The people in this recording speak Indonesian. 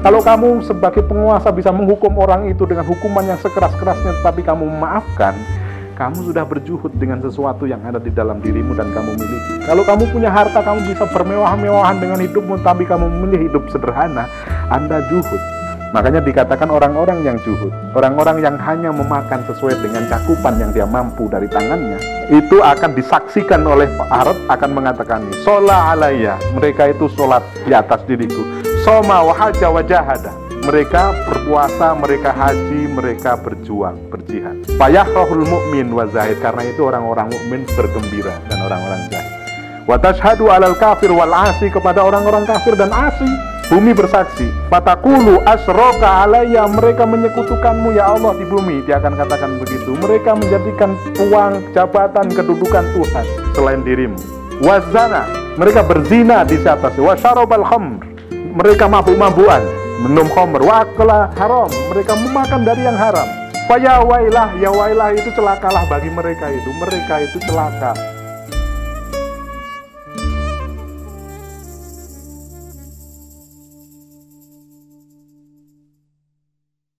Kalau kamu sebagai penguasa bisa menghukum orang itu dengan hukuman yang sekeras-kerasnya tetapi kamu memaafkan, kamu sudah berjuhud dengan sesuatu yang ada di dalam dirimu dan kamu miliki. Kalau kamu punya harta, kamu bisa bermewah-mewahan dengan hidupmu, tapi kamu memilih hidup sederhana, Anda juhud. Makanya dikatakan orang-orang yang juhud, orang-orang yang hanya memakan sesuai dengan cakupan yang dia mampu dari tangannya, itu akan disaksikan oleh Pak Arad akan mengatakan, Sola alaiya, mereka itu sholat di atas diriku. Soma wahaja wajahada, mereka berpuasa, mereka haji, mereka berjuang, berjihad. Fayahrahul mu'min wa zahid karena itu orang-orang mukmin bergembira dan orang-orang zahid. Wa tashhadu alal kafir wal asi kepada orang-orang kafir dan asi. Bumi bersaksi, Fatakulu asroka alayya mereka menyekutukanmu ya Allah di bumi. Dia akan katakan begitu. Mereka menjadikan uang, jabatan, kedudukan Tuhan selain dirimu. Wazana, mereka berzina di atas. Wasyarobal khamr, mereka mabuk-mabuan minum khamr wakla haram. Mereka memakan dari yang haram. Faya wailah ya wailah itu celakalah bagi mereka itu. Mereka itu celaka